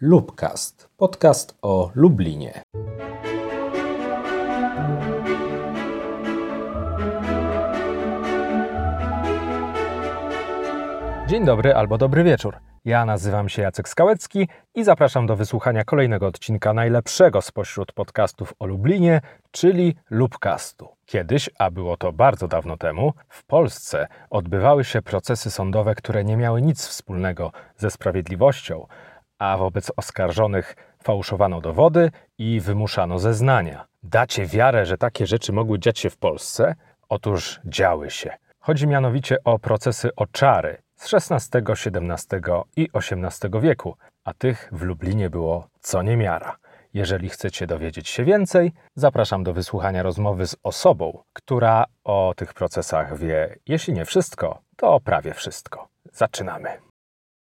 Lubcast, podcast o Lublinie. Dzień dobry albo dobry wieczór. Ja nazywam się Jacek Skałecki i zapraszam do wysłuchania kolejnego odcinka najlepszego spośród podcastów o Lublinie, czyli Lubcastu. Kiedyś, a było to bardzo dawno temu, w Polsce odbywały się procesy sądowe, które nie miały nic wspólnego ze sprawiedliwością, a wobec oskarżonych fałszowano dowody i wymuszano zeznania. Dacie wiarę, że takie rzeczy mogły dziać się w Polsce? Otóż działy się. Chodzi mianowicie o procesy o czary z XVI, XVII i XVIII wieku, a tych w Lublinie było co niemiara. Jeżeli chcecie dowiedzieć się więcej, zapraszam do wysłuchania rozmowy z osobą, która o tych procesach wie, jeśli nie wszystko, to prawie wszystko. Zaczynamy.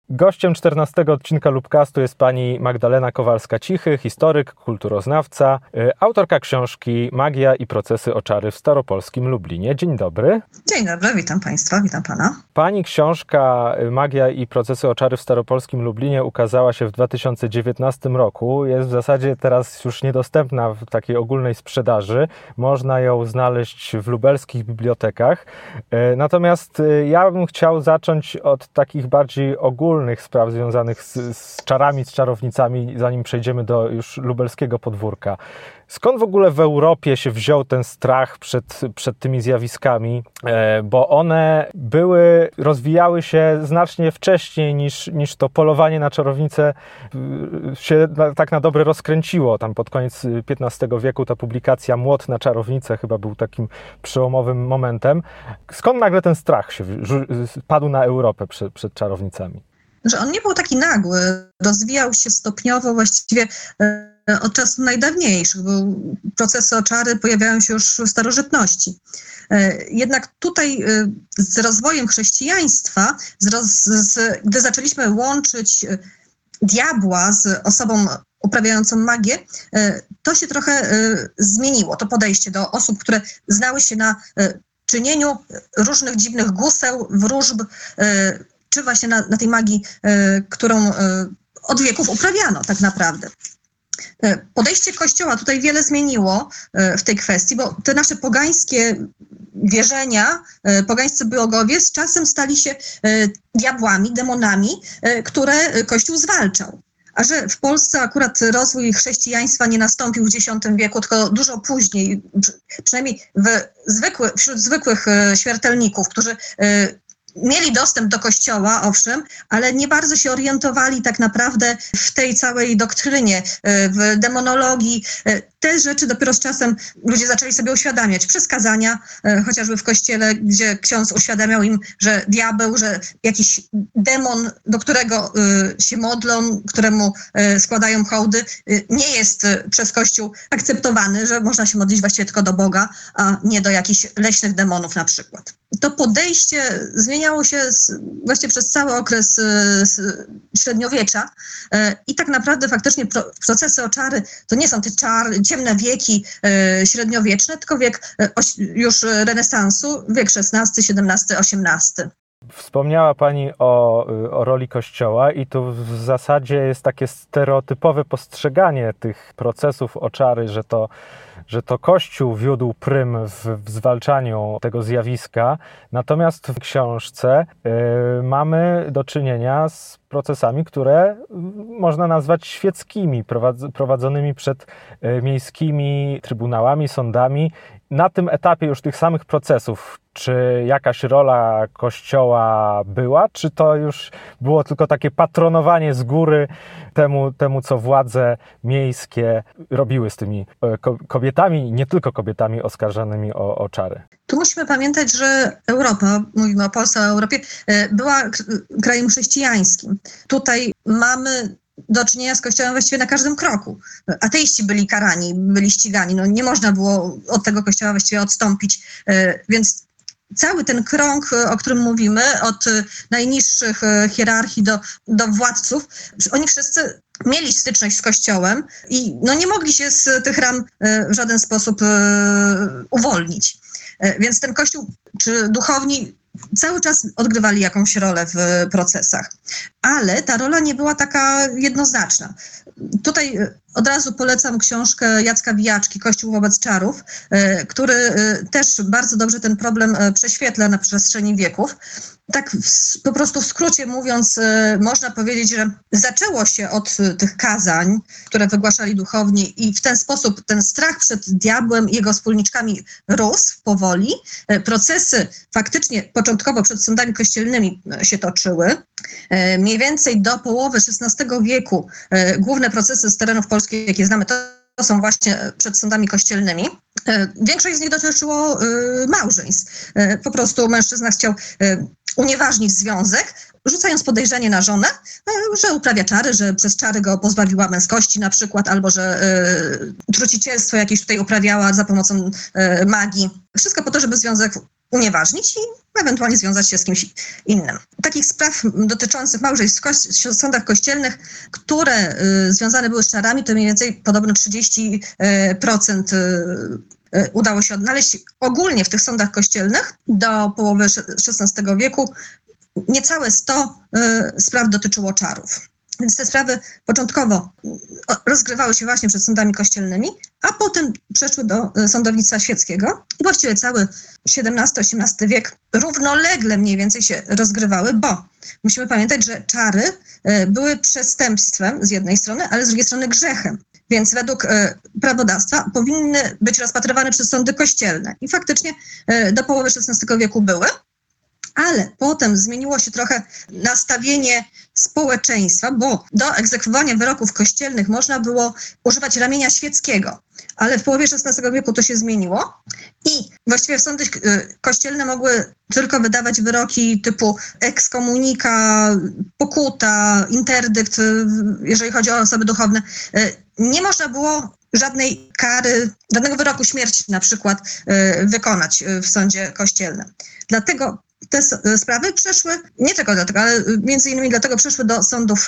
Gościem 14 odcinka Lubcastu jest pani Magdalena Kowalska-Cichy, historyk, kulturoznawca, y, autorka książki Magia i procesy oczary w staropolskim Lublinie. Dzień dobry. Dzień dobry, witam państwa, witam pana. Pani książka y, Magia i procesy oczary w staropolskim Lublinie ukazała się w 2019 roku. Jest w zasadzie teraz już niedostępna w takiej ogólnej sprzedaży. Można ją znaleźć w lubelskich bibliotekach. Y, natomiast ja bym chciał zacząć od takich bardziej ogólnych spraw związanych z, z czarami, z czarownicami, zanim przejdziemy do już lubelskiego podwórka. Skąd w ogóle w Europie się wziął ten strach przed, przed tymi zjawiskami? E, bo one były, rozwijały się znacznie wcześniej niż, niż to polowanie na czarownicę e, się na, tak na dobre rozkręciło. Tam pod koniec XV wieku ta publikacja Młot na czarownicę chyba był takim przełomowym momentem. Skąd nagle ten strach się padł na Europę przed, przed czarownicami? Że on nie był taki nagły, rozwijał się stopniowo właściwie e, od czasów najdawniejszych, bo procesy oczary pojawiają się już w starożytności. E, jednak tutaj e, z rozwojem chrześcijaństwa, z roz, z, gdy zaczęliśmy łączyć diabła z osobą uprawiającą magię, to się trochę zmieniło, to podejście do osób, które znały się na czynieniu różnych dziwnych guseł, wróżb, czy właśnie na, na tej magii, e, którą e, od wieków uprawiano tak naprawdę. E, podejście Kościoła tutaj wiele zmieniło w tej kwestii, bo te nasze pogańskie wierzenia, pogańscy bogowie z czasem stali się diabłami, demonami, które Kościół zwalczał. A że w Polsce akurat rozwój chrześcijaństwa nie nastąpił w X wieku, tylko dużo później, przynajmniej zwykły, wśród zwykłych śmiertelników, którzy mieli dostęp do kościoła, owszem, ale nie bardzo się orientowali tak naprawdę w tej całej doktrynie, e, w demonologii. E, te rzeczy dopiero z czasem ludzie zaczęli sobie uświadamiać. Przez kazania, e, chociażby w kościele, gdzie ksiądz uświadamiał im, że diabeł, że jakiś demon, do którego się modlą, któremu składają hołdy, nie jest przez Kościół akceptowany, że można się modlić właściwie tylko do Boga, a nie do jakichś leśnych demonów na przykład. To podejście zmieniało się z, właściwie przez cały okres średniowiecza i tak naprawdę faktycznie pro, procesy oczary to nie są te czary, ciemne wieki y, średniowieczne, tylko wiek już renesansu, wiek XVI, XVII, XVIII. Wspomniała Pani o, o, roli Kościoła, i tu w zasadzie jest takie stereotypowe postrzeganie tych procesów oczary, że to że to Kościół wiódł prym w, zwalczaniu tego zjawiska. Natomiast w książce y, mamy do czynienia z procesami, które można nazwać świeckimi, prowadzonymi przed y, miejskimi trybunałami, sądami. Na tym etapie już tych samych procesów, czy jakaś rola Kościoła była, czy to już było tylko takie patronowanie z góry temu, temu co władze miejskie robiły z tymi e, kobietami, nie tylko kobietami oskarżanymi o, o czary? Tu musimy pamiętać, że Europa, mówimy o Polsce, o Europie, e, była krajem chrześcijańskim. Tutaj mamy do czynienia z Kościołem właściwie na każdym kroku. Ateiści byli karani, byli ścigani. No, nie można było od tego Kościoła właściwie odstąpić, e, więc cały ten krąg, e, o którym mówimy, od e, najniższych hierarchii do, do władców, oni wszyscy mieli styczność z Kościołem i no, nie mogli się z tych ram w żaden sposób uwolnić. Więc ten Kościół czy duchowni cały czas odgrywali jakąś rolę w procesach. ale ta rola nie była taka jednoznaczna. Tutaj od razu polecam książkę Jacka Wijaczki, Kościół wobec czarów, e, który e, też bardzo dobrze ten problem e, prześwietla na przestrzeni wieków. Tak w, po prostu w skrócie mówiąc, można powiedzieć, że zaczęło się od tych kazań, które wygłaszali duchowni i w ten sposób ten strach przed diabłem i jego wspólniczkami rósł powoli. Procesy faktycznie początkowo przed sądami kościelnymi się toczyły. Mniej więcej do połowy XVI wieku główne procesy z terenów Polski, jakie znamy, to są właśnie e, przed sądami kościelnymi. E, Większość z nich dotyczyło e, małżeństw. Po prostu mężczyzna chciał unieważnić związek, rzucając podejrzenie na żonę, że uprawia czary, że przez czary go pozbawiła męskości na przykład, albo że trucicielstwo jakieś tutaj uprawiała za pomocą magii. Wszystko po to, żeby związek unieważnić i ewentualnie związać się z kimś innym. Takich spraw dotyczących małżeństw w sądach kościelnych, które y, związane były z czarami, to mniej więcej podobno 30% y, y, udało się odnaleźć. Ogólnie w tych sądach kościelnych do połowy XVI wieku niecałe 100 y, spraw dotyczyło czarów. Więc te sprawy początkowo rozgrywały się właśnie przed sądami kościelnymi, a potem przeszły do y, sądownictwa świeckiego. I właściwie cały XVII-XVIII wiek równolegle mniej więcej się rozgrywały, bo musimy pamiętać, że czary y, były przestępstwem z jednej strony, ale z drugiej strony grzechem. Więc według e, prawodawstwa powinny być rozpatrywane przez sądy kościelne. I faktycznie e, do połowy XVI wieku były, ale potem zmieniło się trochę nastawienie społeczeństwa, bo do egzekwowania wyroków kościelnych można było używać ramienia świeckiego, ale w połowie XVI wieku to się zmieniło i właściwie sądy y, kościelne mogły tylko wydawać wyroki typu ekskomunika, pokuta, interdykt, y, jeżeli chodzi o osoby duchowne. Y, Nie można było żadnej kary, żadnego wyroku śmierci na przykład wykonać w sądzie kościelnym. Dlatego te y, sprawy przeszły, nie tylko dlatego, ale y, między innymi dlatego przeszły do sądów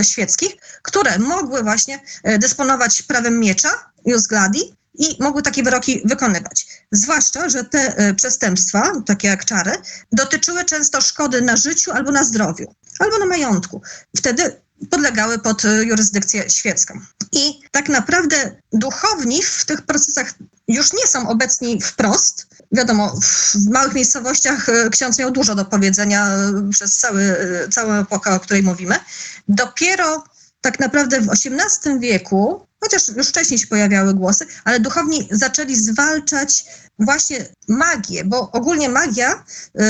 y, świeckich, które mogły właśnie dysponować prawem miecza, jus gladi, i mogły takie wyroki wykonywać. Zwłaszcza, że te przestępstwa, takie jak czary, dotyczyły często szkody na życiu albo na zdrowiu, albo na majątku. Wtedy podlegały pod jurysdykcję świecką. I tak naprawdę duchowni w tych procesach już nie są obecni wprost. Wiadomo, w małych miejscowościach y, ksiądz miał dużo do powiedzenia y, przez cały, y, całą epokę, o której mówimy. Dopiero tak naprawdę w XVIII wieku, chociaż już wcześniej się pojawiały głosy, ale duchowni zaczęli zwalczać właśnie magię, bo ogólnie magia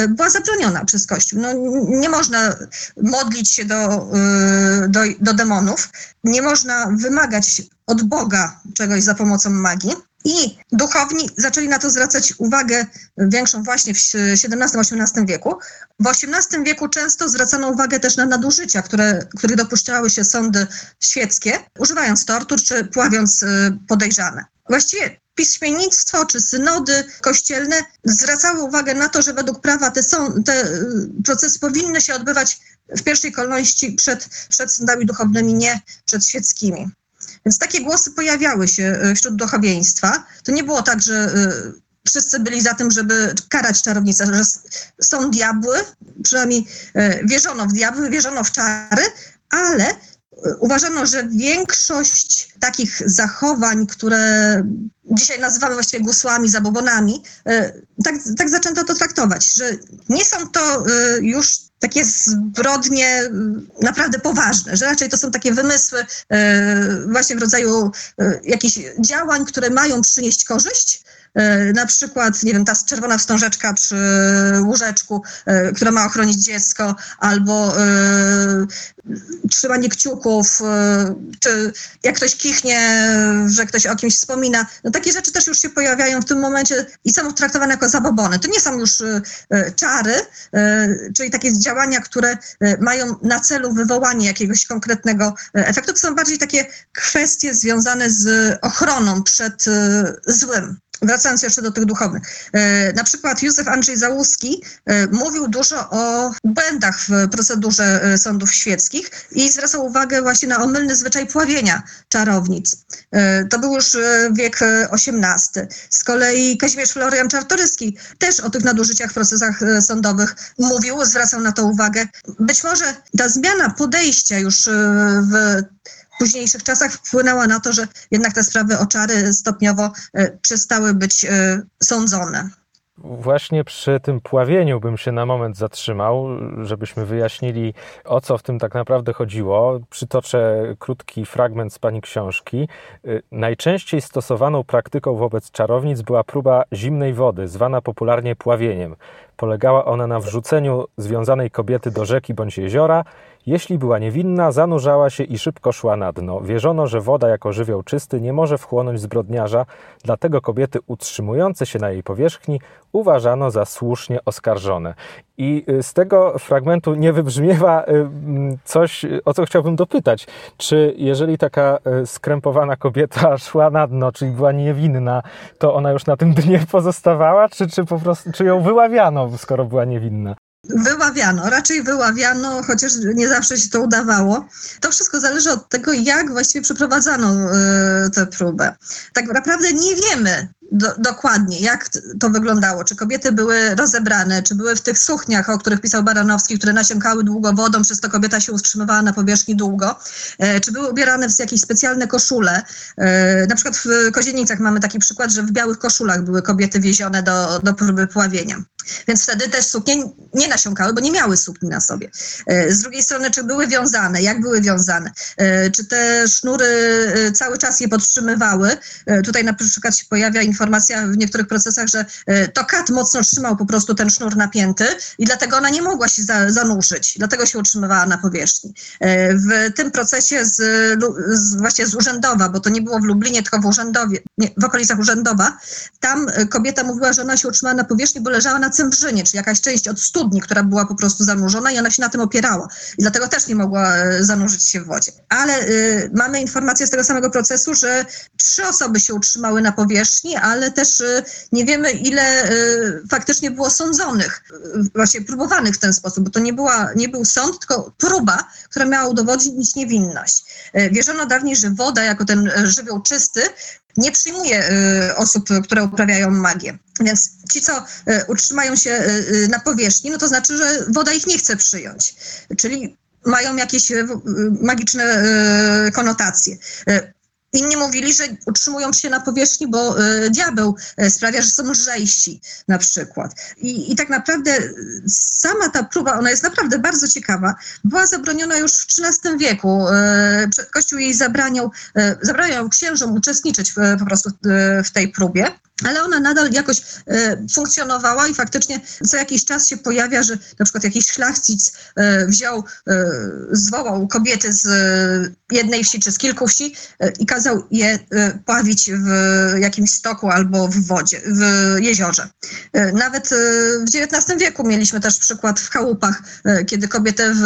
była zabroniona przez Kościół. No, nie można modlić się do, do, do demonów, nie można wymagać od Boga czegoś za pomocą magii. I duchowni zaczęli na to zwracać uwagę większą właśnie w XVII-XVIII wieku. W XVIII wieku często zwracano uwagę też na nadużycia, które, których dopuszczały się sądy świeckie, używając tortur czy pławiąc y, podejrzane. Właściwie piśmiennictwo czy synody kościelne zwracały uwagę na to, że według prawa te, są, te y, procesy powinny się odbywać w pierwszej kolejności przed, przed sądami duchownymi, nie przed świeckimi. Więc takie głosy pojawiały się y, wśród duchowieństwa. To nie było tak, że y, wszyscy byli za tym, żeby karać czarownicę, że są diabły, przynajmniej y, wierzono w diabły, wierzono w czary, ale uważano, że większość takich zachowań, które dzisiaj nazywamy właściwie gusłami, zabobonami, tak, tak zaczęto to traktować, że nie są to już takie zbrodnie y, naprawdę poważne, że raczej to są takie wymysły y, właśnie w rodzaju y, jakichś działań, które mają przynieść korzyść, E, Na przykład, nie wiem, ta czerwona wstążeczka przy łóżeczku, e, która ma ochronić dziecko, albo e, trzymanie kciuków, e, czy jak ktoś kichnie, że ktoś o kimś wspomina. No takie rzeczy też już się pojawiają w tym momencie i są traktowane jako zabobony. To nie są już e, e, czary, e, czyli takie działania, które e, mają na celu wywołanie jakiegoś konkretnego e, efektu. To są bardziej takie kwestie związane z ochroną przed e, złym. Wracając jeszcze do tych duchownych. Na przykład Józef Andrzej Załuski mówił dużo o błędach w procedurze sądów świeckich i zwracał uwagę właśnie na omylny zwyczaj pławienia czarownic. To był już wiek XVIII. Z kolei Kazimierz Florian Czartoryski też o tych nadużyciach w procesach sądowych mówił, zwracał na to uwagę. Być może ta zmiana podejścia już w późniejszych czasach wpłynęła na to, że jednak te sprawy o czary stopniowo e, przestały być e, sądzone. Właśnie przy tym pławieniu bym się na moment zatrzymał, żebyśmy wyjaśnili, o co w tym tak naprawdę chodziło. Przytoczę krótki fragment z pani książki. Y, najczęściej stosowaną praktyką wobec czarownic była próba zimnej wody, zwana popularnie pławieniem. Polegała ona na wrzuceniu związanej kobiety do rzeki bądź jeziora. Jeśli była niewinna, zanurzała się i szybko szła na dno. Wierzono, że woda jako żywioł czysty nie może wchłonąć zbrodniarza, dlatego kobiety utrzymujące się na jej powierzchni uważano za słusznie oskarżone. I y, z tego fragmentu nie wybrzmiewa y, coś, o co chciałbym dopytać. Czy jeżeli taka y, skrępowana kobieta szła na dno, czyli była niewinna, to ona już na tym dnie pozostawała, czy, czy po prostu, czy ją wyławiano, skoro była niewinna? Wyławiano, raczej wyławiano, chociaż nie zawsze się to udawało. To wszystko zależy od tego, jak właściwie przeprowadzano tę próbę. Tak naprawdę nie wiemy, do, dokładnie, jak to wyglądało. Czy kobiety były rozebrane, czy były w tych suchniach, o których pisał Baranowski, które nasiąkały długo wodą, przez to kobieta się utrzymywała na powierzchni długo, e, czy były ubierane w jakieś specjalne koszule. E, na przykład w Kozienicach mamy taki przykład, że w białych koszulach były kobiety wiezione do, do próby pławienia. Więc wtedy też suknie nie nasiąkały, bo nie miały sukni na sobie. E, z drugiej strony, czy były wiązane, jak były wiązane, e, czy te sznury e, cały czas je podtrzymywały. Tutaj na przykład się pojawia informacja w niektórych procesach, że to kat mocno trzymał po prostu ten sznur napięty i dlatego ona nie mogła się zanurzyć, dlatego się utrzymywała na powierzchni. W tym procesie z, z, właśnie z Urzędowa, bo to nie było w Lublinie, tylko w Urzędowie, nie, w okolicach Urzędowa, tam kobieta mówiła, że ona się utrzymała na powierzchni, bo leżała na Cembrzynie, czyli jakaś część od studni, która była po prostu zanurzona i ona się na tym opierała. I dlatego też nie mogła e, zanurzyć się w wodzie. Ale y, mamy informację z tego samego procesu, że trzy osoby się utrzymały na powierzchni, ale też y, nie wiemy, ile y, faktycznie było sądzonych, właśnie próbowanych w ten sposób, bo to nie, była, nie był sąd, tylko próba, która miała udowodnić niewinność. Wierzono dawniej, że woda jako ten żywioł czysty nie przyjmuje y, osób, które uprawiają magię. Więc ci, co y, utrzymają się y, na powierzchni, no to znaczy, że woda ich nie chce przyjąć. Czyli mają jakieś magiczne konotacje. Inni mówili, że utrzymują się na powierzchni, bo y, diabeł y, sprawia, że są lżejsi na przykład. I, I tak naprawdę sama ta próba, ona jest naprawdę bardzo ciekawa, była zabroniona już w XIII wieku. Y, Kościół jej zabraniał, zabraniał księżom uczestniczyć po prostu w tej próbie ale ona nadal jakoś e, funkcjonowała i faktycznie co jakiś czas się pojawia, że na przykład jakiś szlachcic e, wziął, e, zwołał kobiety z jednej wsi czy z kilku wsi i kazał je pławić w jakimś stoku albo w wodzie, w jeziorze. Nawet w XIX wieku mieliśmy też przykład w chałupach, kiedy kobietę w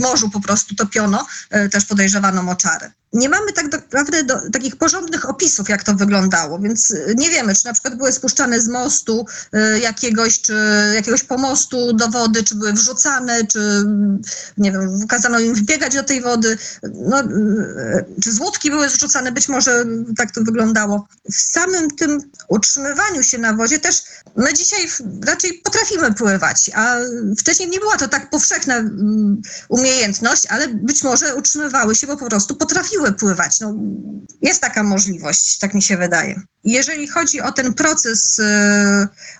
morzu po prostu topiono, też podejrzewano moczary nie mamy tak naprawdę do, takich porządnych opisów, jak to wyglądało, więc y, nie wiemy, czy na przykład były spuszczane z mostu y, jakiegoś, czy jakiegoś pomostu do wody, czy były wrzucane, czy nie wiem, kazano im wbiegać do tej wody, no, y, czy z łódki były zrzucane, być może tak to wyglądało. W samym tym utrzymywaniu się na wodzie też my dzisiaj raczej potrafimy pływać, a wcześniej nie była to tak powszechna mm, umiejętność, ale być może utrzymywały się, bo po prostu potrafiły pływać. No, jest taka możliwość, tak mi się wydaje. Jeżeli chodzi o ten proces, y,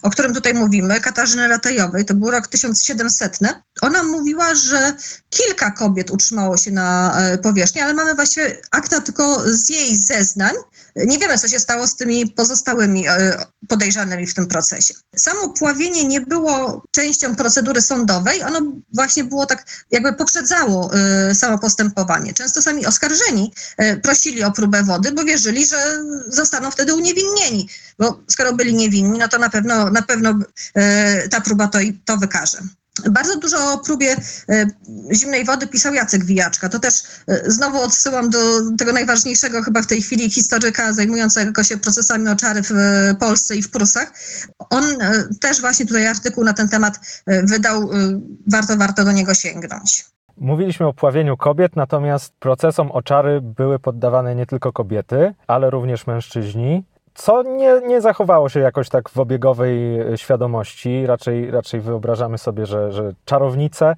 o którym tutaj mówimy, Katarzyny Ratajowej, to był rok 1700, ona mówiła, że kilka kobiet utrzymało się na e, powierzchni, ale mamy właściwie akta tylko z jej zeznań. Nie wiemy, co się stało z tymi pozostałymi e, podejrzanymi w tym procesie. Samo pławienie nie było częścią procedury sądowej, ono właśnie było tak, jakby poprzedzało e, samo postępowanie. Często sami oskarżeni prosili o próbę wody, bo wierzyli, że zostaną wtedy uniewinnieni, bo skoro byli niewinni, no to na pewno, na pewno ta próba to, to wykaże. Bardzo dużo o próbie e, zimnej wody pisał Jacek Wijaczka. To też e, znowu odsyłam do tego najważniejszego chyba w tej chwili historyka zajmującego się procesami oczary w e, Polsce i w Prusach. On też właśnie tutaj artykuł na ten temat wydał. Warto, warto do niego sięgnąć. Mówiliśmy o pławieniu kobiet, natomiast procesom oczary były poddawane nie tylko kobiety, ale również mężczyźni co nie, nie zachowało się jakoś tak w obiegowej e, świadomości. Raczej, raczej wyobrażamy sobie, że, że czarownice.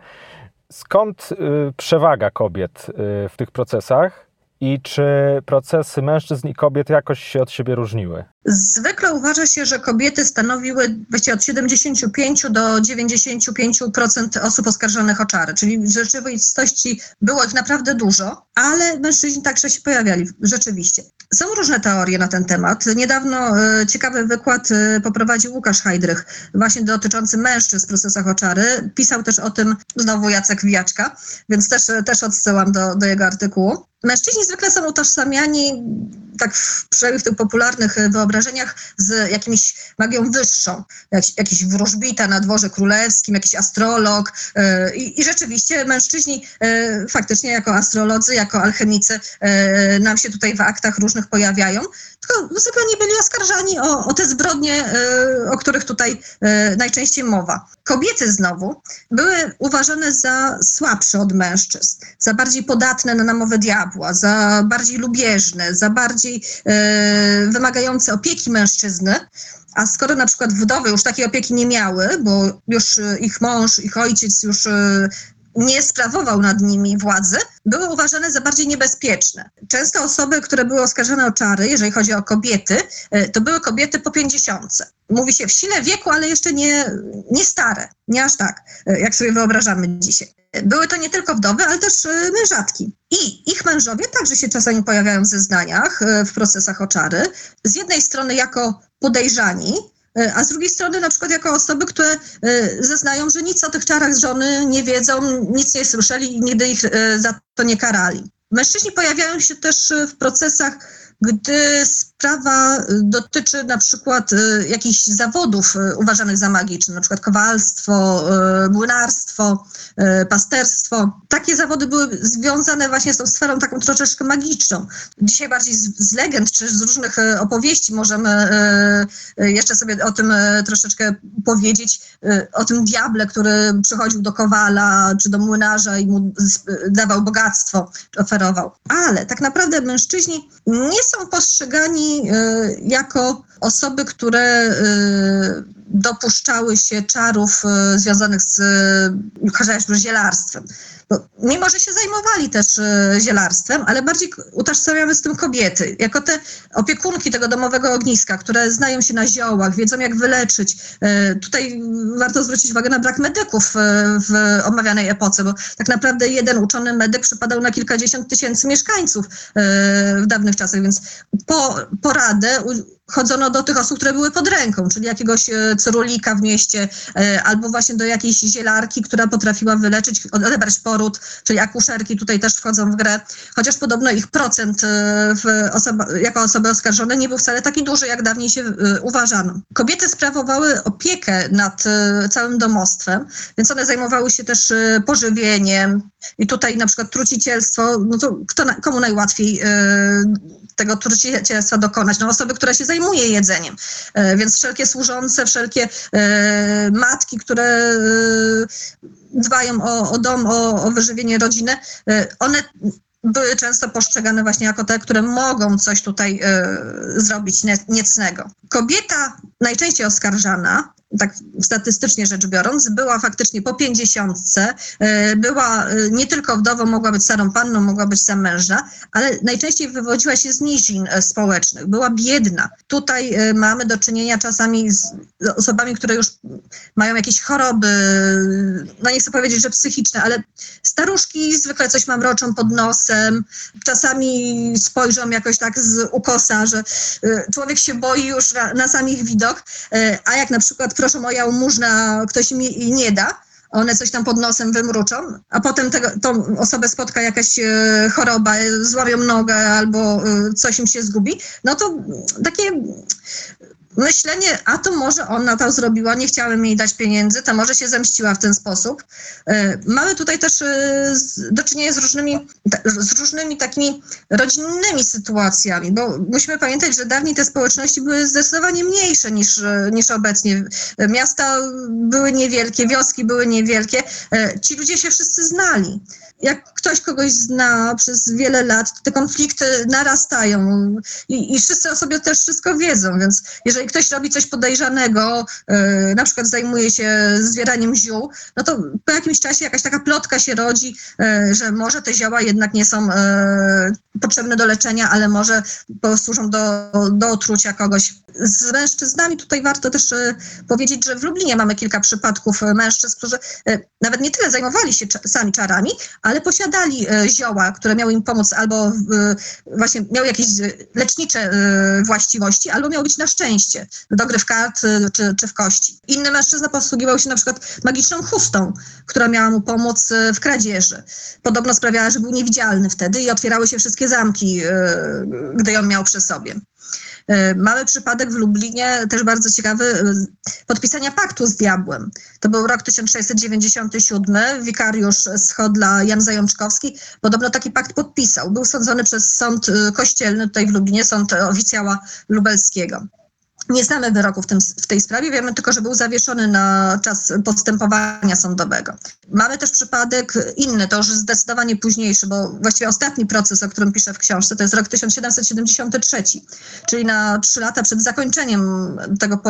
Skąd y, przewaga kobiet y, w tych procesach i czy procesy mężczyzn i kobiet jakoś się od siebie różniły? Zwykle uważa się, że kobiety stanowiły właściwie od 75 do 95% osób oskarżonych o czary, czyli w rzeczywistości było ich naprawdę dużo, ale mężczyźni także się pojawiali rzeczywiście. Są różne teorie na ten temat. Niedawno e, ciekawy wykład e, poprowadził Łukasz Hajdrych, właśnie dotyczący mężczyzn w procesach o czary. Pisał też o tym znowu Jacek Wijaczka, więc też, też odsyłam do, do jego artykułu. Mężczyźni zwykle są utożsamiani, tak w, przynajmniej w tych popularnych wyobrażeniach, wyobrażeniach z jakimś magią wyższą. Jak, jakiś wróżbita na dworze królewskim, jakiś astrolog. E, I, i rzeczywiście mężczyźni e, faktycznie jako astrolodzy, jako alchemicy e, nam się tutaj w aktach różnych pojawiają, tylko zwykle nie byli oskarżani o, o te zbrodnie, o których tutaj najczęściej mowa. Kobiety znowu były uważane za słabsze od mężczyzn, za bardziej podatne na namowę diabła, za bardziej lubieżne, za bardziej wymagające opieki mężczyzny, a skoro na przykład wdowy już takiej opieki nie miały, bo już e, ich mąż, ich ojciec już e, nie sprawował nad nimi władzy, były uważane za bardziej niebezpieczne. Często osoby, które były oskarżone o czary, jeżeli chodzi o kobiety, e, to były kobiety po pięćdziesiątce. Mówi się w sile wieku, ale jeszcze nie, nie stare, nie aż tak, jak sobie wyobrażamy dzisiaj. Były to nie tylko wdowy, ale też e, mężatki. I ich mężowie także się czasami pojawiają w zeznaniach, e, w procesach o czary. Z jednej strony jako podejrzani, e, a z drugiej strony na przykład jako osoby, które zeznają, że nic o tych czarach żony nie wiedzą, nic nie słyszeli i nigdy ich za to nie karali. Mężczyźni pojawiają się też w procesach gdy sprawa dotyczy na przykład jakichś zawodów uważanych za magiczne, na przykład kowalstwo, młynarstwo, pasterstwo. Takie zawody były związane właśnie z tą sferą taką troszeczkę magiczną. Dzisiaj bardziej z, z legend czy z różnych opowieści możemy jeszcze sobie o tym troszeczkę powiedzieć, o tym diable, który przychodził do kowala czy do młynarza i mu dawał bogactwo, oferował. Ale tak naprawdę mężczyźni nie są postrzegani e, jako osoby, które e, dopuszczały się czarów e, związanych z chociażby zielarstwem. Bo mimo, że się zajmowali też zielarstwem, ale bardziej utożsamiamy z tym kobiety, jako te opiekunki tego domowego ogniska, które znają się na ziołach, wiedzą jak wyleczyć. Tutaj warto zwrócić uwagę na brak medyków w omawianej epoce, bo tak naprawdę jeden uczony medyk przypadał na kilkadziesiąt tysięcy mieszkańców w dawnych czasach, więc po poradę chodzono do tych osób, które były pod ręką, czyli jakiegoś e, cyrulika w mieście, e, albo właśnie do jakiejś zielarki, która potrafiła wyleczyć, odebrać poród, czyli akuszerki tutaj też wchodzą w grę, chociaż podobno ich procent e, osoba, jako osoby oskarżone nie był wcale taki duży, jak dawniej się uważano. Kobiety sprawowały opiekę nad całym domostwem, więc one zajmowały się też pożywieniem i tutaj na przykład trucicielstwo, no to kto, komu najłatwiej tego trucicielstwa dokonać? No osoby, które się zajmuje jedzeniem. E, więc wszelkie służące, wszelkie e, matki, które e, dbają o, o dom, o, o wyżywienie rodziny, one były często postrzegane właśnie jako te, które mogą coś tutaj zrobić niecnego. Kobieta najczęściej oskarżana tak statystycznie rzecz biorąc, była faktycznie po pięćdziesiątce, e, była e, nie tylko wdową, mogła być starą panną, mogła być zamężna, ale najczęściej wywodziła się z nizin e, społecznych, była biedna. Tutaj mamy do czynienia czasami z osobami, które już mają jakieś choroby, no nie chcę powiedzieć, że psychiczne, ale staruszki zwykle coś mamroczą pod nosem, czasami spojrzą jakoś tak z ukosa, że człowiek się boi już na, na sam ich widok, a jak na przykład proszę moja jałmużna, ktoś mi nie da, one coś tam pod nosem wymruczą, a potem tego, tą osobę spotka jakaś e, choroba, złapią nogę albo e, coś im się zgubi, no to takie myślenie, a to może ona to zrobiła, nie chciałem jej dać pieniędzy, to może się zemściła w ten sposób. E, mamy tutaj też e, do czynienia z różnymi, z różnymi takimi rodzinnymi sytuacjami, bo musimy pamiętać, że dawniej te społeczności były zdecydowanie mniejsze niż, niż obecnie. Miasta były niewielkie, wioski były niewielkie. Ci ludzie się wszyscy znali jak ktoś kogoś zna przez wiele lat, te konflikty narastają i, i wszyscy o sobie też wszystko wiedzą, więc jeżeli ktoś robi coś podejrzanego, yy, na przykład zajmuje się zbieraniem ziół, no to po jakimś czasie jakaś taka plotka się rodzi, yy, że może te zioła jednak nie są yy, potrzebne do leczenia, ale może posłużą do, do otrucia kogoś. Z mężczyznami tutaj warto też powiedzieć, że w Lublinie mamy kilka przypadków mężczyzn, którzy nawet nie tyle zajmowali się sami czarami, ale posiadali e, zioła, które miały im pomóc albo właśnie miały jakieś lecznicze e, właściwości, albo miały być na szczęście, do gry w kart e, czy, czy w kości. Inny mężczyzna posługiwał się na przykład magiczną chustą, która miała mu pomóc w kradzieży. Podobno sprawiała, że był niewidzialny wtedy i otwierały się wszystkie zamki, gdy ją miał przy sobie. E, mamy przypadek w Lublinie, też bardzo ciekawy, e, podpisania paktu z diabłem. To był rok 1697. Wikariusz z Chodla Jan Zajączkowski podobno taki pakt podpisał. Był sądzony przez sąd e, kościelny tutaj w Lublinie, sąd oficjała lubelskiego. Nie znamy wyroku w, tym, w, tej sprawie, wiemy tylko, że był zawieszony na czas postępowania sądowego. Mamy też przypadek inny, to już zdecydowanie późniejszy, bo właściwie ostatni proces, o którym piszę w książce, to jest rok 1773, czyli na trzy lata przed zakończeniem tego,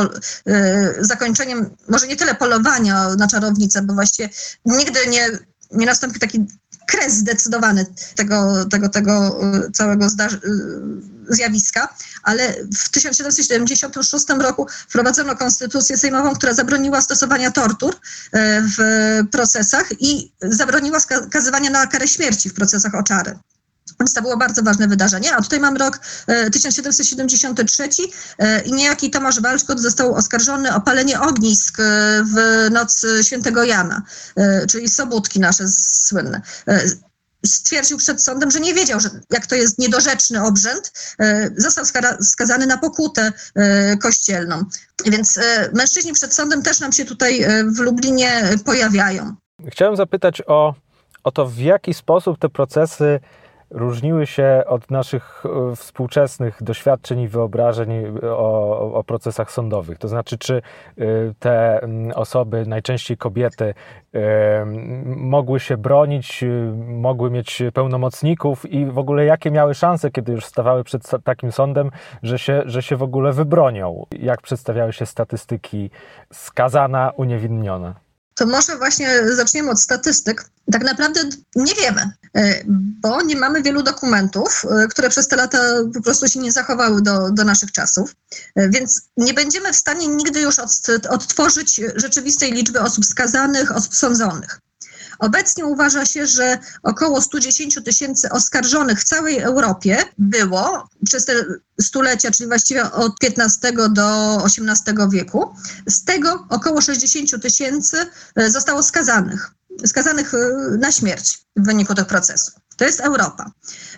yy, zakończeniem może nie tyle polowania na czarownicę, bo właściwie nigdy nie, nie nastąpił taki kres zdecydowany tego, tego, tego y, całego zdarzenia y, zjawiska, ale w 1776 roku wprowadzono konstytucję sejmową, która zabroniła stosowania tortur e, w procesach i zabroniła skazywania na karę śmierci w procesach o czary. Więc to było bardzo ważne wydarzenie. A tutaj mam rok 1773 e, e, i niejaki Tomasz Walczkot został oskarżony o palenie ognisk w noc świętego Jana, czyli sobótki nasze słynne stwierdził przed sądem, że nie wiedział, że jak to jest niedorzeczny obrzęd, e, został skazany na pokutę e, kościelną. Więc e, mężczyźni przed sądem też nam się tutaj w Lublinie pojawiają. Chciałem zapytać o, o to, w jaki sposób te procesy różniły się od naszych e, współczesnych doświadczeń i wyobrażeń o, o, procesach sądowych? To znaczy, czy e, te osoby, najczęściej kobiety, e, mogły się bronić, mogły mieć pełnomocników i w ogóle jakie miały szanse, kiedy już stawały przed takim sądem, że się, że się w ogóle wybronią? Jak przedstawiały się statystyki skazana, uniewinniona? To może właśnie zaczniemy od statystyk. Tak naprawdę nie wiemy, e, bo nie mamy wielu dokumentów, e, które przez te lata po prostu się nie zachowały do, do naszych czasów, e, więc nie będziemy w stanie nigdy już odtworzyć rzeczywistej liczby osób skazanych, osób sądzonych. Obecnie uważa się, że około 110 tysięcy oskarżonych w całej Europie było przez te stulecia, czyli właściwie od XV do XVIII wieku. Z tego około 60 tysięcy e, zostało skazanych, skazanych e, na śmierć w wyniku tych procesów. To jest Europa.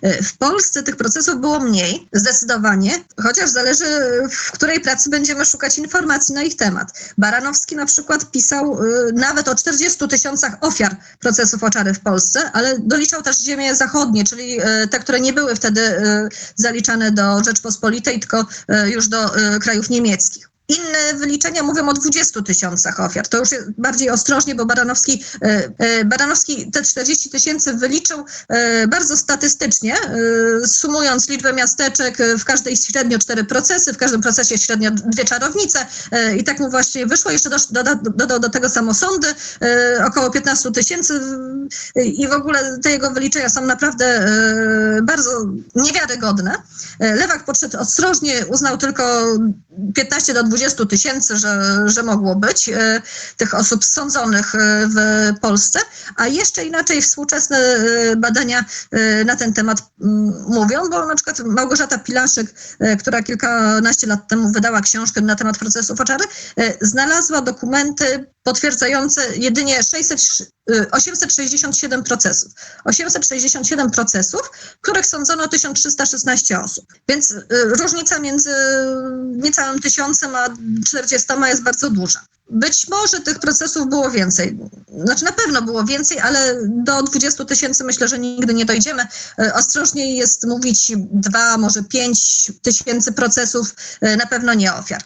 E, w Polsce tych procesów było mniej, zdecydowanie, chociaż zależy, w której pracy będziemy szukać informacji na ich temat. Baranowski na przykład pisał e, nawet o 40 tysiącach ofiar procesów oczary w Polsce, ale doliczał też ziemie zachodnie, czyli e, te, które nie były wtedy zaliczane do Rzeczpospolitej, tylko już do krajów niemieckich. Inne wyliczenia mówią o 20 tysiącach ofiar. To już bardziej ostrożnie, bo Baranowski, e, e, Baranowski te 40 tysięcy wyliczył e, bardzo statystycznie, sumując liczbę miasteczek, w każdej średnio cztery procesy, w każdym procesie średnio dwie czarownice i tak mu właśnie wyszło. Jeszcze dodał do, do, do tego samosądy, około 15 tysięcy i w ogóle te jego wyliczenia są naprawdę bardzo niewiarygodne. Lewak podszedł ostrożnie, uznał tylko 15 do 20 20 tysięcy, że, że mogło być e, tych osób sądzonych e, w Polsce, a jeszcze inaczej współczesne e, badania na ten temat mm, mówią, bo na przykład Małgorzata Pilaszek, która kilkanaście lat temu wydała książkę na temat procesu Oczary, znalazła dokumenty potwierdzające jedynie 600, 867 procesów. 867 procesów, których sądzono 1316 osób. Więc różnica między niecałym tysiącem a 40 jest bardzo duża. Być może tych procesów było więcej. Znaczy na pewno było więcej, ale do 20 tysięcy myślę, że nigdy nie dojdziemy. E, ostrożniej jest mówić dwa, może pięć tysięcy procesów, e, na pewno nie ofiar.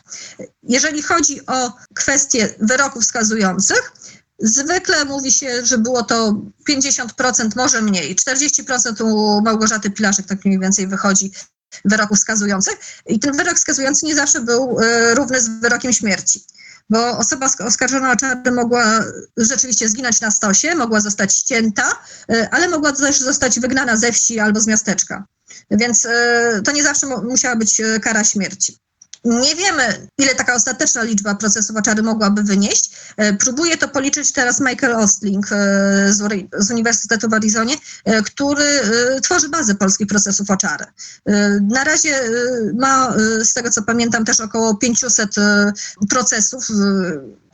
Jeżeli chodzi o kwestie wyroków skazujących, Zwykle mówi się, że było to 50%, może mniej. 40% u Małgorzaty Pilaszek tak mniej więcej wychodzi wyroków skazujących. I ten wyrok skazujący nie zawsze był e, równy z wyrokiem śmierci bo osoba oskarżona o czary mogła rzeczywiście zginąć na stosie, mogła zostać ścięta, e, ale mogła też zostać wygnana ze wsi albo z miasteczka. Więc e, to nie zawsze musiała być e, kara śmierci. Nie wiemy, ile taka ostateczna liczba procesów oczary mogłaby wynieść. E, próbuje to policzyć teraz Michael Ostling e, z Uniwersytetu w Arizonie, e, który tworzy bazę polskich procesów oczary. Na razie ma, z tego co pamiętam, też około 500 procesów,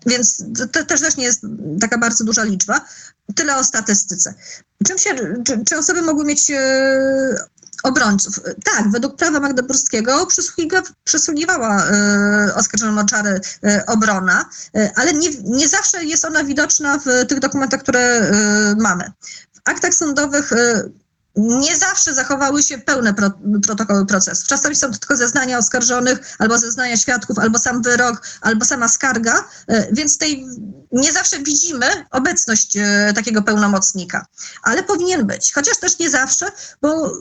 więc to też, też nie jest taka bardzo duża liczba. Tyle o statystyce. Czym się, czy, czy osoby mogły mieć obrońców. Tak, według prawa magdeburskiego przysługiwała y, oskarżonym o czary y, obrona, ale nie, nie zawsze jest ona widoczna w tych dokumentach, które mamy. W aktach sądowych nie zawsze zachowały się pełne pro, protokoły procesu. Czasami są to tylko zeznania oskarżonych, albo zeznania świadków, albo sam wyrok, albo sama skarga, e, więc tej nie zawsze widzimy obecność e, takiego pełnomocnika, ale powinien być, chociaż też nie zawsze, bo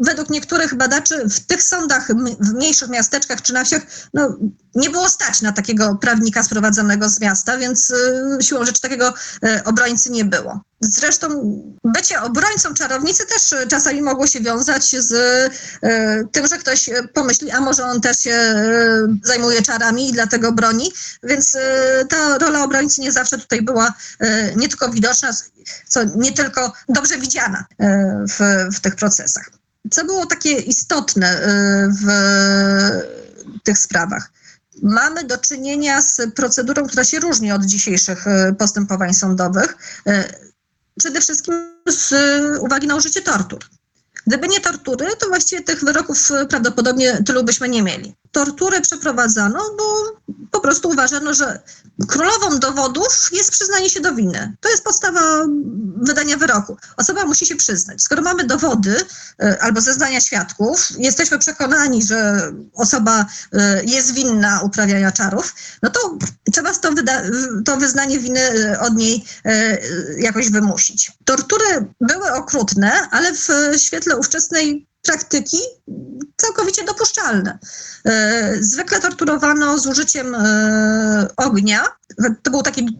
według niektórych badaczy w tych sądach w mniejszych miasteczkach czy na wsiach no, nie było stać na takiego prawnika sprowadzonego z miasta, więc e, siłą rzeczy takiego obrońcy nie było. Zresztą bycie obrońcą czarownicy też czasami mogło się wiązać z e, tym, że ktoś pomyśli, a może on też się e, zajmuje czarami i dlatego broni, więc e, ta rola obrońcy nie zawsze tutaj była nie tylko widoczna, co nie tylko dobrze widziana w, w tych procesach. Co było takie istotne w tych sprawach? mamy do czynienia z procedurą, która się różni od dzisiejszych postępowań sądowych przede wszystkim z uwagi na użycie tortur. Gdyby nie tortury, to właściwie tych wyroków prawdopodobnie tylu byśmy nie mieli tortury przeprowadzano, bo po prostu uważano, że królową dowodów jest przyznanie się do winy. To jest podstawa wydania wyroku. Osoba musi się przyznać. Skoro mamy dowody e, albo zeznania świadków, jesteśmy przekonani, że osoba e, jest winna uprawiania czarów, no to trzeba to, to wyznanie winy e, od niej jakoś wymusić. Tortury były okrutne, ale w świetle ówczesnej praktyki całkowicie dopuszczalne. E, zwykle torturowano z użyciem e, ognia. To był taki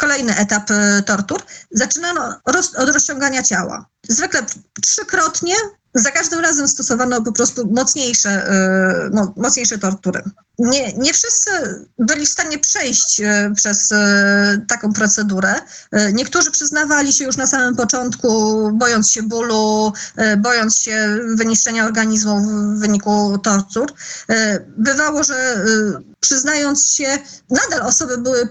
kolejny etap e, tortur. Zaczynano od rozciągania ciała. Zwykle trzykrotnie za każdym razem stosowano po prostu mocniejsze, mocniejsze tortury nie, nie wszyscy byli w stanie przejść e, przez e, taką procedurę. Niektórzy przyznawali się już na samym początku, bojąc się bólu, bojąc się wyniszczenia organizmu w wyniku tortur. Bywało, że przyznając się, nadal osoby były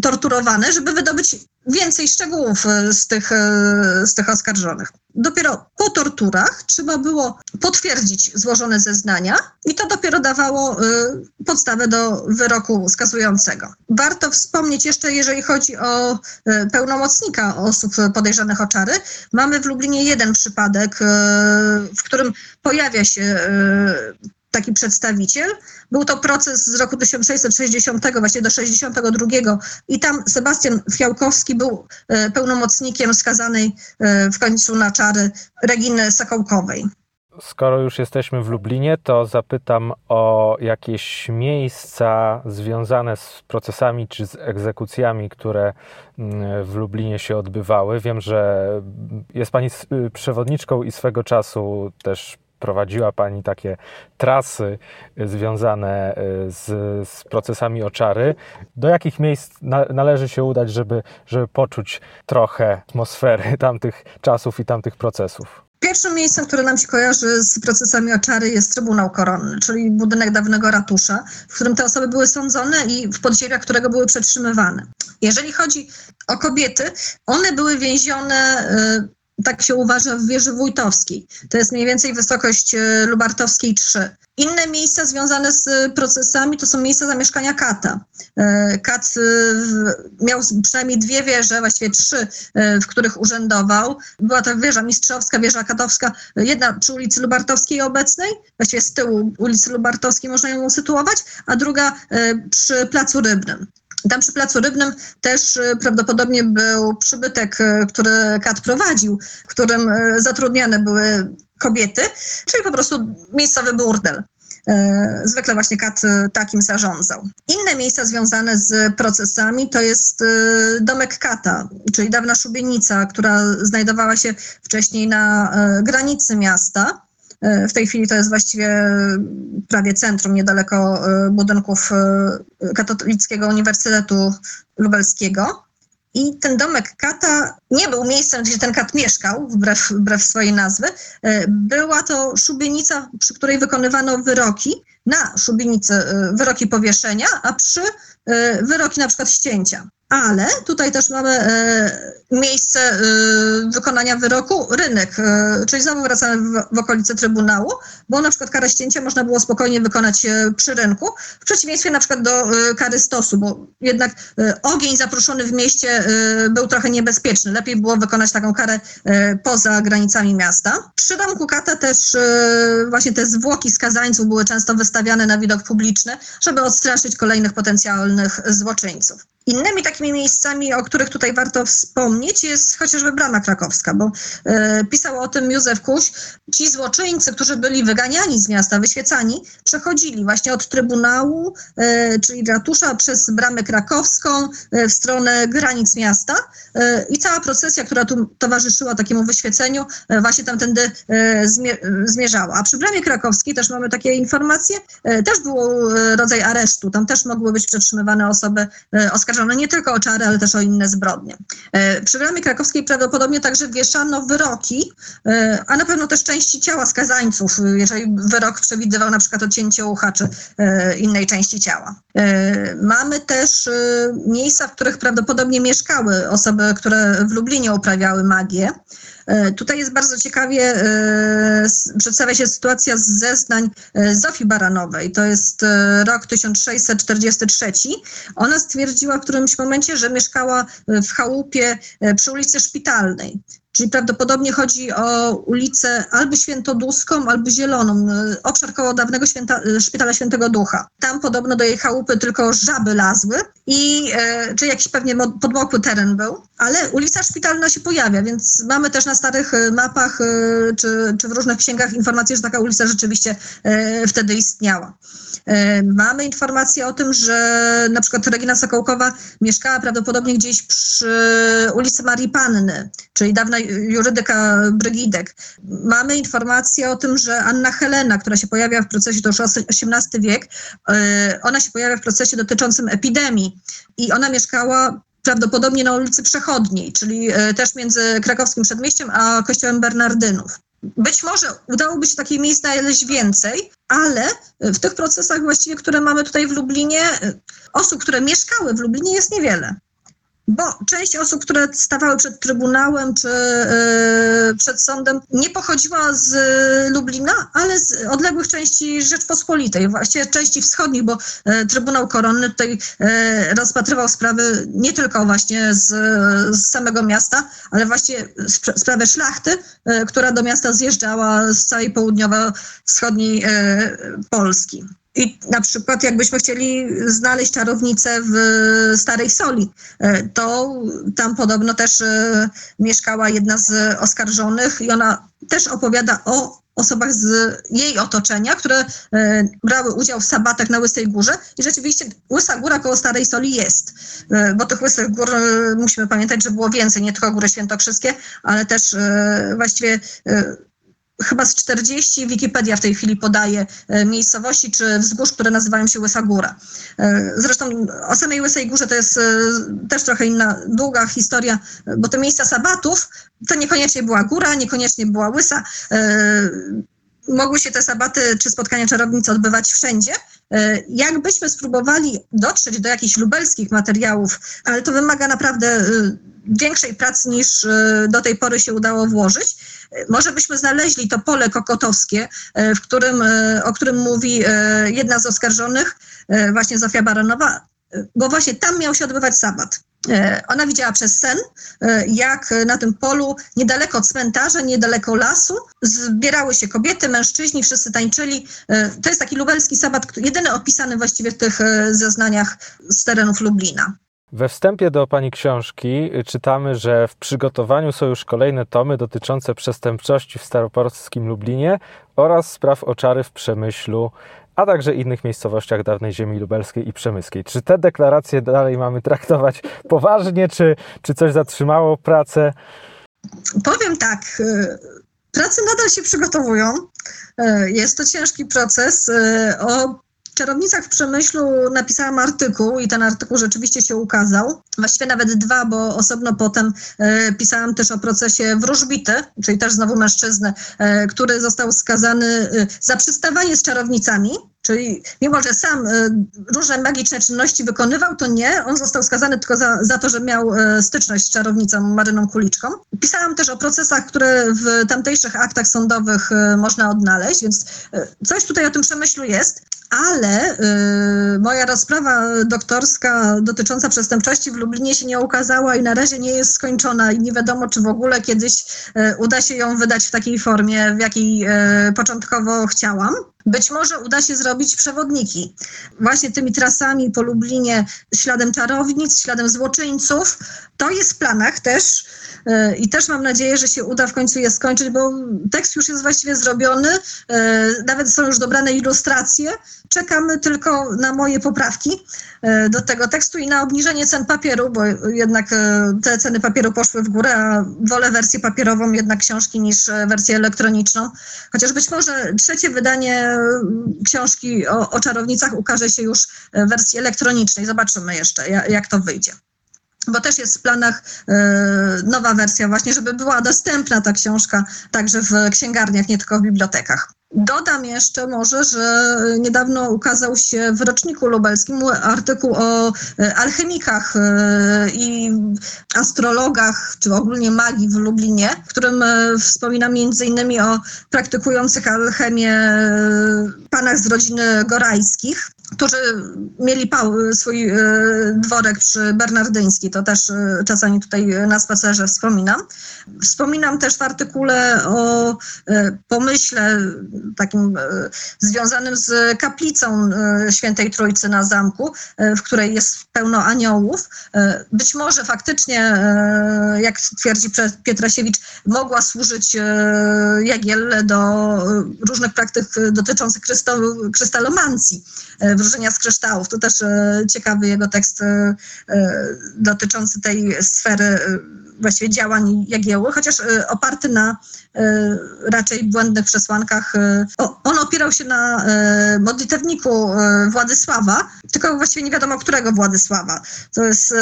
torturowane, żeby wydobyć więcej szczegółów e, z tych, e, z tych oskarżonych. Dopiero po torturach trzeba było potwierdzić złożone zeznania i to dopiero dawało e, podstawę do wyroku skazującego. Warto wspomnieć jeszcze, jeżeli chodzi o pełnomocnika osób podejrzanych o czary, mamy w Lublinie jeden przypadek, w którym pojawia się taki przedstawiciel. Był to proces z roku 1660 właśnie do 62 i tam Sebastian Fiałkowski był e, pełnomocnikiem skazanej e, w końcu na czary Reginy Sokołkowej. Skoro już jesteśmy w Lublinie, to zapytam o jakieś miejsca związane z procesami czy z egzekucjami, które mm, w Lublinie się odbywały. Wiem, że jest Pani przewodniczką i swego czasu też prowadziła Pani takie trasy związane e, z, z procesami oczary. Do jakich miejsc na, należy się udać, żeby, żeby poczuć trochę atmosfery tamtych czasów i tamtych procesów? Pierwszym miejscem, które nam się kojarzy z procesami oczary jest Trybunał Koronny, czyli budynek dawnego ratusza, w którym te osoby były sądzone i w podziemiach którego były przetrzymywane. Jeżeli chodzi o kobiety, one były więzione y, tak się uważa, w wieży wójtowskiej. To jest mniej więcej wysokość y, Lubartowskiej 3. Inne miejsca związane z procesami to są miejsca zamieszkania kata. Y, Kat miał przynajmniej dwie wieże, właściwie trzy, w których urzędował. Była to wieża mistrzowska, wieża katowska, jedna przy ulicy Lubartowskiej obecnej, właściwie z tyłu ulicy Lubartowskiej można ją usytuować, a druga przy Placu Rybnym. Tam przy Placu Rybnym też y, prawdopodobnie był przybytek, y, który kat prowadził, w którym y, zatrudniane były kobiety, czyli po prostu miejscowy burdel. Zwykle właśnie kat takim zarządzał. Inne miejsca związane z procesami to jest domek kata, czyli dawna szubienica, która znajdowała się wcześniej na granicy miasta. E, w tej chwili to jest właściwie prawie centrum, niedaleko e, budynków e, Katolickiego Uniwersytetu Lubelskiego. I ten domek kata nie był miejscem, gdzie ten kat mieszkał, wbrew, wbrew swojej nazwy. Była to szubienica, przy której wykonywano wyroki, na szubienicy wyroki powieszenia, a przy wyroki na przykład ścięcia ale tutaj też mamy e, miejsce e, wykonania wyroku, rynek, e, czyli znowu wracamy w, w okolice Trybunału, bo na przykład karę ścięcia można było spokojnie wykonać przy rynku, w przeciwieństwie na przykład do kary stosu, bo jednak ogień zaproszony w mieście był trochę niebezpieczny. Lepiej było wykonać taką karę poza granicami miasta. Przy domku Kata też właśnie te zwłoki skazańców były często wystawiane na widok publiczny, żeby odstraszyć kolejnych potencjalnych złoczyńców. Innymi takimi miejscami, o których tutaj warto wspomnieć, jest chociażby Brama Krakowska, bo e, pisał o tym Józef Kuś. Ci złoczyńcy, którzy byli wyganiani z miasta, wyświecani, przechodzili właśnie od Trybunału, e, czyli ratusza, przez Bramę Krakowską e, w stronę granic miasta i cała procesja, która tu towarzyszyła takiemu wyświeceniu, właśnie tamtędy zmie zmierzała. A przy Bramie Krakowskiej też mamy takie informacje, też był rodzaj aresztu, tam też mogły być przetrzymywane osoby oskarżone oskarżono nie tylko o czary, ale też o inne zbrodnie. E, przy bramie krakowskiej prawdopodobnie także wieszano wyroki, e, a na pewno też części ciała skazańców, jeżeli wyrok przewidywał na przykład odcięcie ucha czy e, innej części ciała. Mamy też miejsca, w których prawdopodobnie mieszkały osoby, które w Lublinie uprawiały magię. E, tutaj jest bardzo ciekawie, e, przedstawia się sytuacja z zeznań e, Zofii Baranowej. To jest rok 1643. Ona stwierdziła w którymś momencie, że mieszkała w chałupie przy ulicy Szpitalnej. Czyli prawdopodobnie chodzi o ulicę albo Świętoduską, albo Zieloną, y, obszar koło dawnego święta, y, Szpitala Świętego Ducha. Tam podobno do jej chałupy tylko żaby lazły, i, e, czy jakiś pewnie podmokły teren był, ale ulica Szpitalna się pojawia, więc mamy też na starych mapach czy, czy w różnych księgach informacje, że taka ulica rzeczywiście e, wtedy istniała. E, mamy informacje o tym, że na przykład Regina Sokołkowa mieszkała prawdopodobnie gdzieś przy ulicy Marii Panny, czyli dawna jurydyka Brygidek. Mamy informacje o tym, że Anna Helena, która się pojawia w procesie, to już XVIII wiek, e, ona się pojawia w procesie dotyczącym epidemii i ona mieszkała prawdopodobnie na ulicy Przechodniej, czyli e, też między krakowskim przedmieściem a kościołem Bernardynów. Być może udałoby się takich miejsc znaleźć więcej, ale w tych procesach właściwie, które mamy tutaj w Lublinie, osób, które mieszkały w Lublinie jest niewiele. Bo część osób, które stawały przed Trybunałem czy yy, przed sądem, nie pochodziła z Lublina, ale z odległych części Rzeczpospolitej, właściwie części wschodnich, bo yy, Trybunał Koronny tutaj rozpatrywał sprawy nie tylko właśnie z, z samego miasta, ale właśnie sp sprawę szlachty, która do miasta zjeżdżała z całej południowo-wschodniej Polski. I na przykład jakbyśmy chcieli znaleźć czarownicę w Starej Soli, e, to tam podobno też e, mieszkała jedna z oskarżonych i ona też opowiada o osobach z jej otoczenia, które e, brały udział w sabatach na Łysej Górze. I rzeczywiście Łysa Góra koło Starej Soli jest, bo tych Łysych Gór musimy pamiętać, że było więcej, nie tylko Góry Świętokrzyskie, ale też właściwie chyba z 40 Wikipedia w tej chwili podaje e, miejscowości czy wzgórz, które nazywają się Łysa Góra. E, zresztą o samej Łysej Górze to jest e, też trochę inna, długa historia, bo te miejsca sabatów to niekoniecznie była góra, niekoniecznie była Łysa. Mogły się te sabaty czy spotkania czarownic odbywać wszędzie. Jakbyśmy spróbowali dotrzeć do jakichś lubelskich materiałów, ale to wymaga naprawdę większej pracy niż do tej pory się udało włożyć, może byśmy znaleźli to pole kokotowskie, e, w którym, e, o którym mówi e, jedna z oskarżonych, właśnie Zofia Baranowa, bo właśnie tam miał się odbywać sabat. Ona widziała przez sen, jak na tym polu, niedaleko cmentarza, niedaleko lasu, zbierały się kobiety, mężczyźni, wszyscy tańczyli. To jest taki lubelski sabat, jedyny opisany właściwie w tych zeznaniach z terenów Lublina. We wstępie do Pani książki czytamy, że w przygotowaniu są już kolejne tomy dotyczące przestępczości w staropolskim Lublinie oraz spraw oczary w Przemyślu, a także innych miejscowościach dawnej ziemi lubelskiej i przemyskiej. Czy te deklaracje dalej mamy traktować poważnie, czy, czy coś zatrzymało pracę? Powiem tak. Y, prace nadal się przygotowują. Y, jest to ciężki proces. Y, o Czarownicach w Przemyślu napisałam artykuł i ten artykuł rzeczywiście się ukazał. Właściwie nawet dwa, bo osobno potem e, pisałam też o procesie wróżbity, czyli też znowu mężczyzny, e, który został skazany e, za przystawanie z czarownicami. Czyli mimo, że sam różne magiczne czynności wykonywał, to nie. On został skazany tylko za, za to, że miał styczność z czarownicą Maryną Kuliczką. Pisałam też o procesach, które w tamtejszych aktach sądowych można odnaleźć, więc coś tutaj o tym przemyślu jest ale moja rozprawa doktorska dotycząca przestępczości w Lublinie się nie ukazała i na razie nie jest skończona i nie wiadomo, czy w ogóle kiedyś uda się ją wydać w takiej formie, w jakiej początkowo chciałam. Być może uda się zrobić przewodniki. Właśnie tymi trasami po Lublinie, śladem czarownic, śladem złoczyńców. To jest w planach też e, i też mam nadzieję, że się uda w końcu je skończyć, bo tekst już jest właściwie zrobiony. E, nawet są już dobrane ilustracje. Czekamy tylko na moje poprawki e, do tego tekstu i na obniżenie cen papieru, bo jednak te ceny papieru poszły w górę, a wolę wersję papierową jednak książki niż wersję elektroniczną. Chociaż być może trzecie wydanie książki o, o czarownicach ukaże się już w wersji elektronicznej. Zobaczymy jeszcze, jak, to wyjdzie bo też jest w planach y, nowa wersja właśnie, żeby była dostępna ta książka także w księgarniach, nie tylko w bibliotekach. Dodam jeszcze może, że niedawno ukazał się w roczniku lubelskim artykuł o e, alchemikach e, i astrologach, czy ogólnie magii w Lublinie, w którym e, wspomina innymi o praktykujących alchemię panach z rodziny Gorajskich którzy mieli swój dworek przy Bernardyński, to też czasami tutaj na spacerze wspominam. Wspominam też w artykule o pomyśle takim e, związanym z kaplicą e, Świętej Trójcy na zamku, e, w której jest pełno aniołów. Być może faktycznie, jak twierdzi Pietrasiewicz, mogła służyć Jagielle do różnych praktyk dotyczących krystalomancji, wróżenia z kryształów. To też ciekawy jego tekst dotyczący tej sfery właściwie działań Jagieły, chociaż e, oparty na e, raczej błędnych przesłankach. E, on opierał się na modlitewniku Władysława, tylko właściwie nie wiadomo którego Władysława. To jest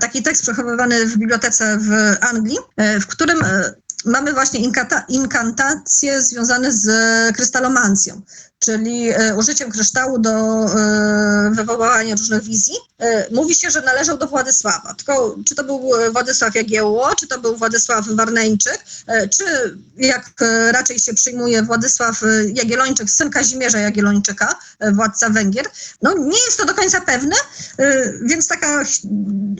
taki tekst przechowywany w bibliotece w Anglii, w którym mamy właśnie inkantacje związane z krystalomancją czyli e, użyciem kryształu do e, wywoływania różnych wizji. E, mówi się, że należał do Władysława. Tylko czy to był Władysław Jagiełło, czy to był Władysław Warneńczyk, czy jak raczej się przyjmuje Władysław Jagiellończyk, syn Kazimierza Jagiellończyka, władca Węgier. No nie jest to do końca pewne, więc taka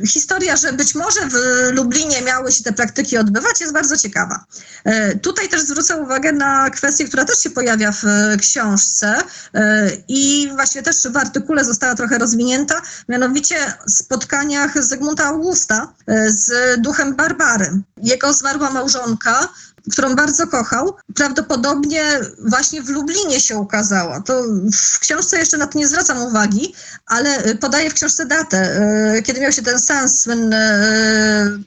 historia, że być może w Lublinie miały się te praktyki odbywać, jest bardzo ciekawa. Tutaj też zwrócę uwagę na kwestię, która też się pojawia w książce, książce e, i właśnie też w artykule została trochę rozwinięta, mianowicie spotkaniach Zygmunta Augusta e, z duchem Barbary. Jego zmarła małżonka którą bardzo kochał, prawdopodobnie właśnie w Lublinie się ukazała. To w książce jeszcze na to nie zwracam uwagi, ale podaję w książce datę, kiedy miał się ten sens słynny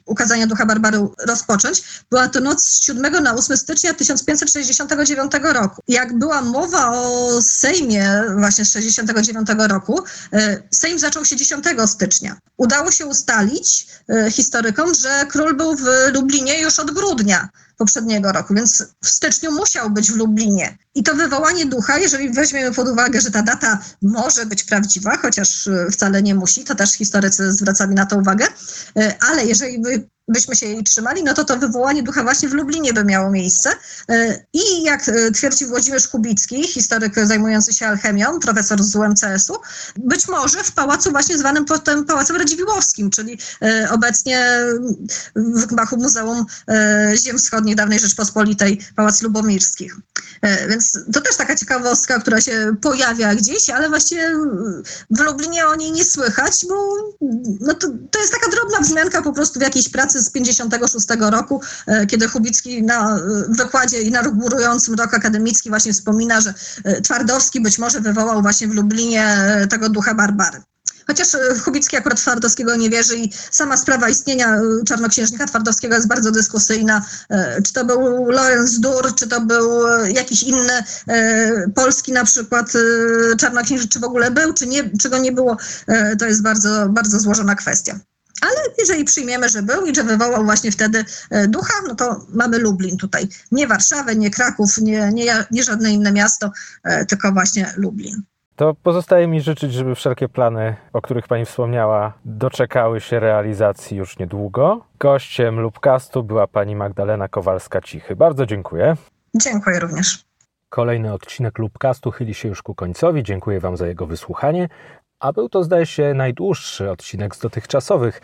ukazania Ducha Barbary rozpocząć. Była to noc z 7 na 8 stycznia 1569 roku. Jak była mowa o Sejmie właśnie z 69 roku, Sejm zaczął się 10 stycznia. Udało się ustalić historykom, że król był w Lublinie już od grudnia poprzedniego roku, więc w styczniu musiał być w Lublinie. I to wywołanie ducha, jeżeli weźmiemy pod uwagę, że ta data może być prawdziwa, chociaż wcale nie musi, to też historycy zwracali na to uwagę, ale jeżeli by byśmy się jej trzymali, no to to wywołanie ducha właśnie w Lublinie by miało miejsce. I jak twierdzi Włodzimierz Kubicki, historyk zajmujący się alchemią, profesor z UMCS-u, być może w pałacu właśnie zwanym potem Pałacem Radziwiłłowskim, czyli obecnie w gmachu Muzeum Ziem Wschodnich Dawnej Rzeczpospolitej, Pałac Lubomirskich. Więc to też taka ciekawostka, która się pojawia gdzieś, ale właściwie w Lublinie o niej nie słychać, bo no to, to jest taka drobna wzmianka po prostu w jakiejś pracy z 56 roku, kiedy Chubicki na wykładzie inaugurującym rok akademicki właśnie wspomina, że Twardowski być może wywołał właśnie w Lublinie tego ducha Barbary. Chociaż Chubicki akurat Twardowskiego nie wierzy i sama sprawa istnienia czarnoksiężnika Twardowskiego jest bardzo dyskusyjna. Czy to był Lorenz Dur, czy to był jakiś inny polski na przykład czarnoksiężnik, czy w ogóle był, czy, nie, czy go nie było, to jest bardzo, bardzo złożona kwestia. Ale jeżeli przyjmiemy, że był i że wywołał właśnie wtedy ducha, no to mamy Lublin tutaj. Nie Warszawę, nie Kraków, nie, nie, nie żadne inne miasto, tylko właśnie Lublin. To pozostaje mi życzyć, żeby wszelkie plany, o których Pani wspomniała, doczekały się realizacji już niedługo. Gościem Lubcastu była Pani Magdalena Kowalska-Cichy. Bardzo dziękuję. Dziękuję również. Kolejny odcinek Lubcastu chyli się już ku końcowi. Dziękuję Wam za jego wysłuchanie. A był to, zdaje się, najdłuższy odcinek z dotychczasowych,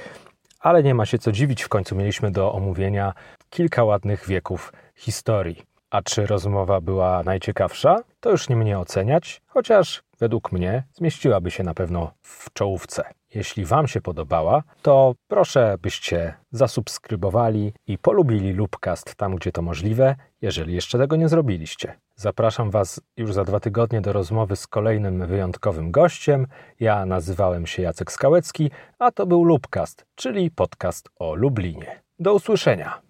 ale nie ma się co dziwić, w końcu mieliśmy do omówienia kilka ładnych wieków historii. A czy rozmowa była najciekawsza? To już nie mnie oceniać, chociaż według mnie zmieściłaby się na pewno w czołówce. Jeśli Wam się podobała, to proszę byście zasubskrybowali i polubili Lubcast tam, gdzie to możliwe, jeżeli jeszcze tego nie zrobiliście. Zapraszam Was już za dwa tygodnie do rozmowy z kolejnym wyjątkowym gościem. Ja nazywałem się Jacek Skałecki, a to był Lubcast, czyli podcast o Lublinie. Do usłyszenia.